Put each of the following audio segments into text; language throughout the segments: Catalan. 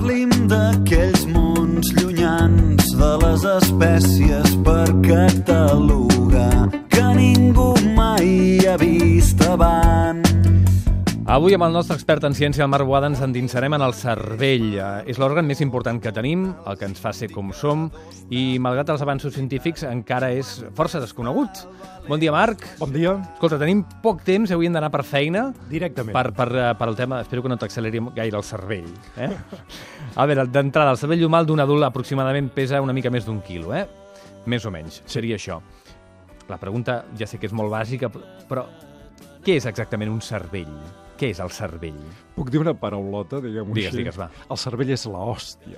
Parli'm d'aquells mons llunyans de les espècies per catalogar que ningú mai ha vist abans. Avui amb el nostre expert en ciència, el Marc Boada, ens endinsarem en el cervell. Eh, És l'òrgan més important que tenim, el que ens fa ser com som, i malgrat els avanços científics encara és força desconegut. Bon dia, Marc. Bon dia. Escolta, tenim poc temps, avui hem d'anar per feina. Directament. Per, per, eh, per el tema, espero que no t'acceleri gaire el cervell. Eh? A veure, d'entrada, el cervell humà d'un adult aproximadament pesa una mica més d'un quilo, eh? Més o menys, seria això. La pregunta ja sé que és molt bàsica, però què és exactament un cervell? Què és el cervell? Puc dir una paraulota, diguem-ho Digues, així? digues, va. El cervell és la hòstia.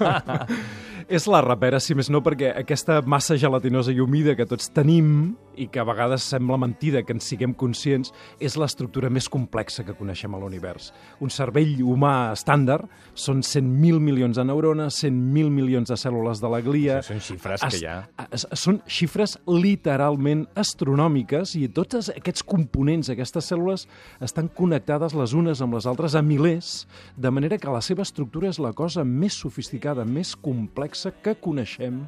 és la rapera, si més no, perquè aquesta massa gelatinosa i humida que tots tenim i que a vegades sembla mentida que en siguem conscients, és l'estructura més complexa que coneixem a l'univers. Un cervell humà estàndard són 100.000 milions de neurones, 100.000 milions de cèl·lules de la glia... Això són xifres que hi ha. es- Són xifres literalment astronòmiques i tots aquests components, aquestes cèl·lules, estan connectades les unes amb les altres a milers, de manera que la seva estructura és la cosa més sofisticada, més complexa que coneixem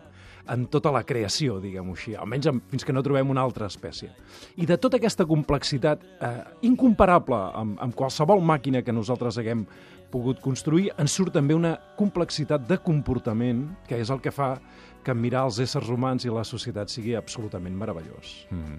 en tota la creació, diguem-ho així, almenys fins que no trobem una altra espècie. I de tota aquesta complexitat eh, incomparable amb, amb qualsevol màquina que nosaltres haguem pogut construir, ens surt també una complexitat de comportament, que és el que fa que mirar els éssers humans i la societat sigui absolutament meravellós. Mm.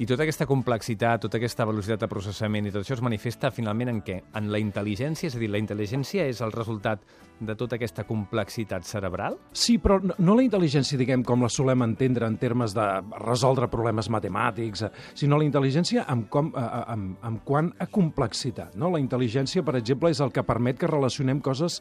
I tota aquesta complexitat, tota aquesta velocitat de processament i tot això es manifesta finalment en què? En la intel·ligència? És a dir, la intel·ligència és el resultat de tota aquesta complexitat cerebral? Sí, però no, no la intel·ligència, diguem, com la solem entendre en termes de resoldre problemes matemàtics, eh, sinó la intel·ligència amb, com, eh, eh, amb, amb quant a complexitat. No? La intel·ligència, per exemple, és el que permet que relacionem coses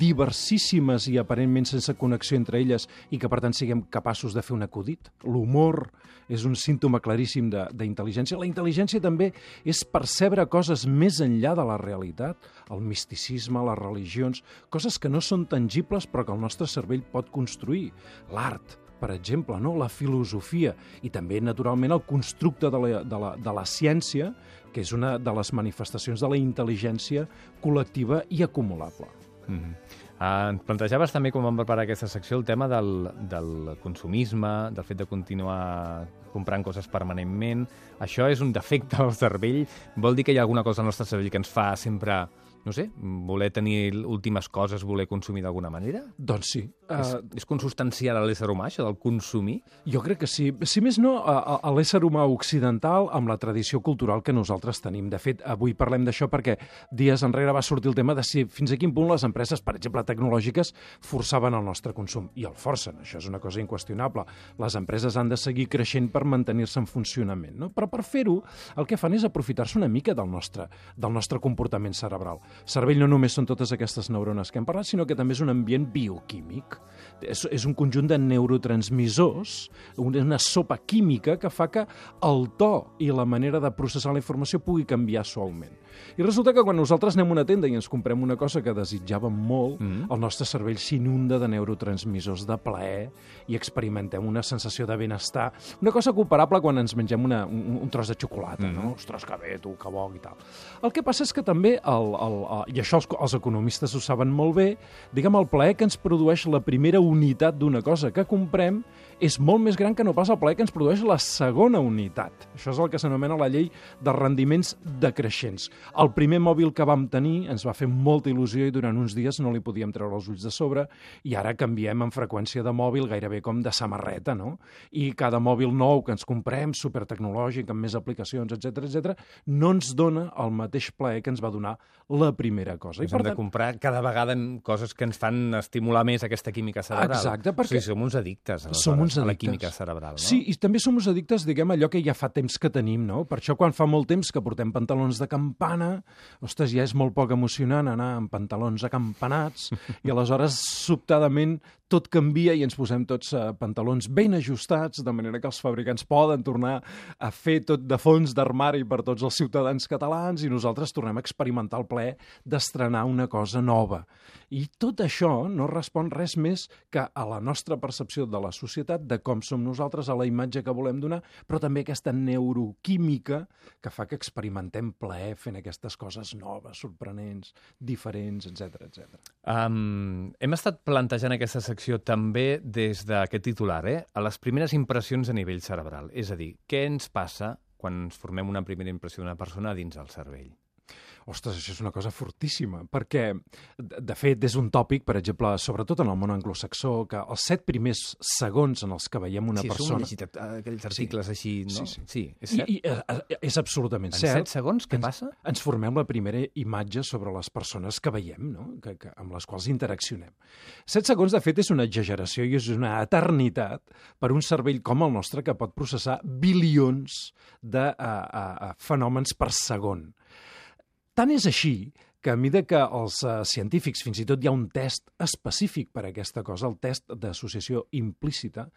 diversissíssimes i aparentment sense connexió entre elles i que, per tant, siguem capaços de fer un acudit. L'humor és un símptoma claríssim d'intel·ligència. La intel·ligència també és percebre coses més enllà de la realitat, el misticisme, les religions, coses que no són tangibles però que el nostre cervell pot construir. L'art, per exemple, no? la filosofia i també, naturalment, el constructe de la, de, la, de la ciència, que és una de les manifestacions de la intel·ligència col·lectiva i acumulable. Mm -hmm. uh, ens plantejaves també, quan vam preparar aquesta secció, el tema del, del consumisme, del fet de continuar comprant coses permanentment. Això és un defecte del cervell? Vol dir que hi ha alguna cosa al nostre cervell que ens fa sempre, no sé, voler tenir últimes coses, voler consumir d'alguna manera? Doncs sí. És, Uh, és consustancial a l'ésser humà, això del consumir? jo crec que sí. Si més no, a, a, l'ésser humà occidental amb la tradició cultural que nosaltres tenim. De fet, avui parlem d'això perquè dies enrere va sortir el tema de si fins a quin punt les empreses, per exemple, tecnològiques, forçaven el nostre consum. I el forcen, això és una cosa inqüestionable. Les empreses han de seguir creixent per mantenir-se en funcionament. No? Però per fer-ho, el que fan és aprofitar-se una mica del nostre, del nostre comportament cerebral. Cervell no només són totes aquestes neurones que hem parlat, sinó que també és un ambient bioquímic. És, és un conjunt de neurotransmissors, una, sopa química que fa que el to i la manera de processar la informació pugui canviar suaument. I resulta que quan nosaltres anem a una tenda i ens comprem una cosa que desitjàvem molt, mm -hmm. el nostre cervell s'inunda de neurotransmissors de plaer i experimentem una sensació de benestar, una cosa comparable quan ens mengem una, un, un tros de xocolata, mm -hmm. no? Ostres, que bé, tu, que bo i tal. El que passa és que també, el, el, i això els, els economistes ho saben molt bé, diguem, el plaer que ens produeix la primera unitat d'una cosa que comprem és molt més gran que no pas el plaer que ens produeix la segona unitat. Això és el que s'anomena la llei de rendiments decreixents. El primer mòbil que vam tenir ens va fer molta il·lusió i durant uns dies no li podíem treure els ulls de sobre i ara canviem en freqüència de mòbil gairebé com de samarreta, no? I cada mòbil nou que ens comprem, supertecnològic, amb més aplicacions, etc etc, no ens dona el mateix plaer que ens va donar la primera cosa. I hem de comprar cada vegada coses que ens fan estimular més aquesta química cerebral. Exacte, perquè... O sigui, som uns addictes, som uns a la química cerebral, no? Sí, i també som uns addictes, diguem, allò que ja fa temps que tenim, no? Per això quan fa molt temps que portem pantalons de campana, ostres, ja és molt poc emocionant anar amb pantalons acampanats i aleshores, sobtadament, tot canvia i ens posem tots uh, pantalons ben ajustats, de manera que els fabricants poden tornar a fer tot de fons d'armari per tots els ciutadans catalans i nosaltres tornem a experimentar el plaer d'estrenar una cosa nova. I tot això no respon res més que a la nostra percepció de la societat, de com som nosaltres, a la imatge que volem donar, però també aquesta neuroquímica que fa que experimentem plaer fent aquestes coses noves, sorprenents, diferents, etc etc. Um, hem estat plantejant aquesta secció també des d'aquest titular, eh? a les primeres impressions a nivell cerebral. És a dir, què ens passa quan ens formem una primera impressió d'una persona dins el cervell? Ostres, això és una cosa fortíssima, perquè, de, fet, és un tòpic, per exemple, sobretot en el món anglosaxó, que els set primers segons en els que veiem una sí, persona... Sí, llegit aquells articles sí. així, no? Sí, sí. sí és cert. I, i, eh, és absolutament en cert. En set segons, què ens, passa? Ens formem la primera imatge sobre les persones que veiem, no? que, que, amb les quals interaccionem. Set segons, de fet, és una exageració i és una eternitat per un cervell com el nostre que pot processar bilions de uh, uh, fenòmens per segon. Tant és així que a mesura que els uh, científics, fins i tot hi ha un test específic per a aquesta cosa, el test d'associació implícita,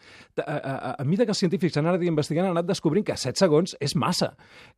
a, a, a, a mesura que els científics han anat investigant, han anat descobrint que 7 segons és massa,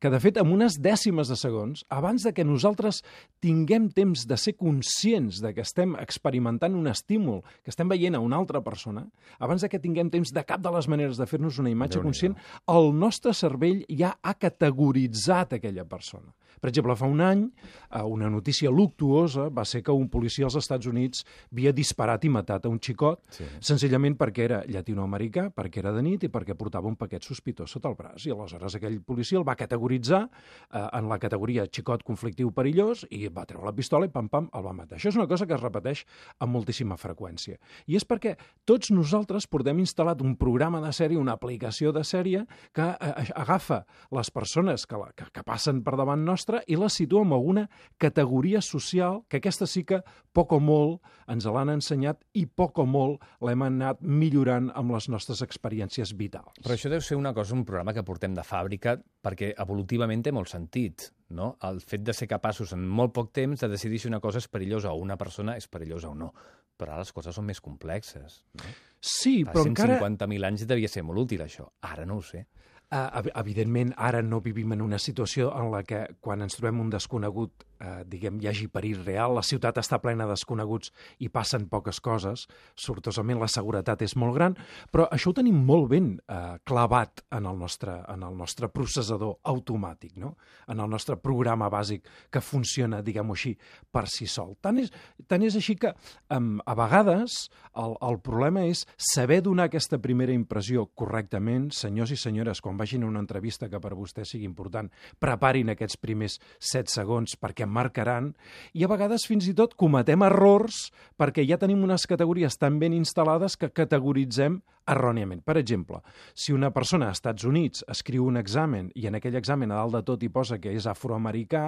que de fet amb unes dècimes de segons, abans de que nosaltres tinguem temps de ser conscients de que estem experimentant un estímul, que estem veient a una altra persona, abans de que tinguem temps de cap de les maneres de fer-nos una imatge conscient, el nostre cervell ja ha categoritzat aquella persona. Per exemple, fa un any, eh, una notícia luctuosa va ser que un policia als Estats Units havia disparat i matat a un xicot, sí. senzillament perquè era llatinoamericà, perquè era de nit i perquè portava un paquet sospitós sota el braç. I aleshores aquell policia el va categoritzar eh, en la categoria xicot conflictiu perillós i va treure la pistola i pam-pam el va matar. Això és una cosa que es repeteix amb moltíssima freqüència. I és perquè tots nosaltres portem instal·lat un programa de sèrie, una aplicació de sèrie que eh, agafa les persones que, la, que, que passen per davant nostra i la situa en alguna categoria social que aquesta sí que poc o molt ens l'han ensenyat i poc o molt l'hem anat millorant amb les nostres experiències vitals. Però això deu ser una cosa, un programa que portem de fàbrica perquè evolutivament té molt sentit, no? El fet de ser capaços en molt poc temps de decidir si una cosa és perillosa o una persona és perillosa o no. Però ara les coses són més complexes. No? Sí, Fa però encara... 150.000 anys devia ser molt útil, això. Ara no ho sé. Uh, evidentment, ara no vivim en una situació en la que quan ens trobem un desconegut eh, diguem, hi hagi perill real, la ciutat està plena de desconeguts i passen poques coses, sortosament la seguretat és molt gran, però això ho tenim molt ben eh, clavat en el, nostre, en el nostre processador automàtic, no? en el nostre programa bàsic que funciona, diguem-ho així, per si sol. Tant és, tant és així que eh, a vegades el, el problema és saber donar aquesta primera impressió correctament, senyors i senyores, quan vagin a una entrevista que per vostè sigui important, preparin aquests primers set segons perquè marcaran, i a vegades fins i tot cometem errors perquè ja tenim unes categories tan ben instal·lades que categoritzem erròniament. Per exemple, si una persona als Estats Units escriu un examen i en aquell examen a dalt de tot hi posa que és afroamericà,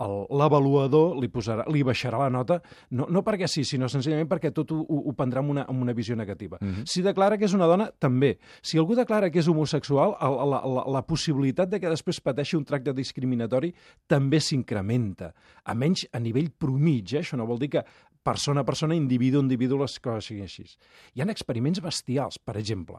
l'avaluador li, posarà, li baixarà la nota, no, no perquè sí, sinó senzillament perquè tot ho, ho, ho prendrà amb una, amb una visió negativa. Mm -hmm. Si declara que és una dona, també. Si algú declara que és homosexual, la, la, la, la possibilitat de que després pateixi un tracte discriminatori també s'incrementa, a menys a nivell promig. Eh? Això no vol dir que persona a persona, individu a individu, les coses siguin així. Hi ha experiments bestials, per exemple.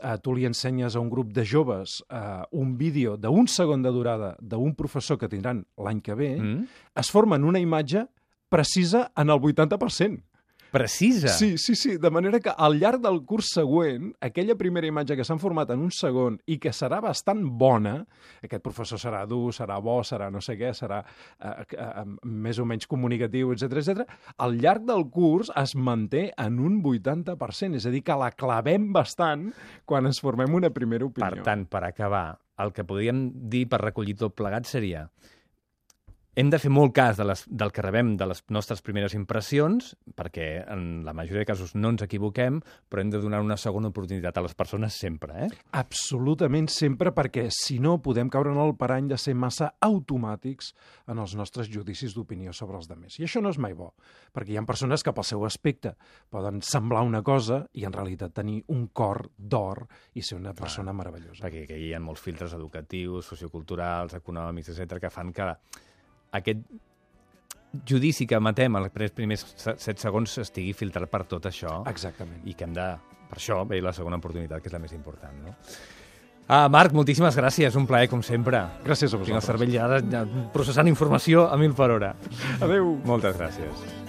Uh, tu li ensenyes a un grup de joves uh, un vídeo d'un segon de durada d'un professor que tindran l'any que ve, mm. es formen una imatge precisa en el 80% precisa. Sí, sí, sí, de manera que al llarg del curs següent, aquella primera imatge que s'han format en un segon i que serà bastant bona, aquest professor serà dur, serà bo, serà no sé què, serà eh, eh, més o menys comunicatiu, etc etc. al llarg del curs es manté en un 80%, és a dir, que la clavem bastant quan ens formem una primera opinió. Per tant, per acabar, el que podríem dir per recollir tot plegat seria hem de fer molt cas de les, del que rebem de les nostres primeres impressions, perquè en la majoria de casos no ens equivoquem, però hem de donar una segona oportunitat a les persones sempre, eh? Absolutament sempre, perquè si no podem caure en el parany de ser massa automàtics en els nostres judicis d'opinió sobre els demés. I això no és mai bo, perquè hi ha persones que pel seu aspecte poden semblar una cosa i en realitat tenir un cor d'or i ser una persona Clar, meravellosa. Perquè hi ha molts filtres educatius, socioculturals, econòmics, etc que fan que aquest judici que matem els primers set segons estigui filtrat per tot això. Exactament. I que hem de, per això, veure la segona oportunitat, que és la més important, no? Ah, Marc, moltíssimes gràcies, un plaer, com sempre. Gràcies a vosaltres. Tinc el cervell ja processant informació a mil per hora. Adeu. Moltes gràcies.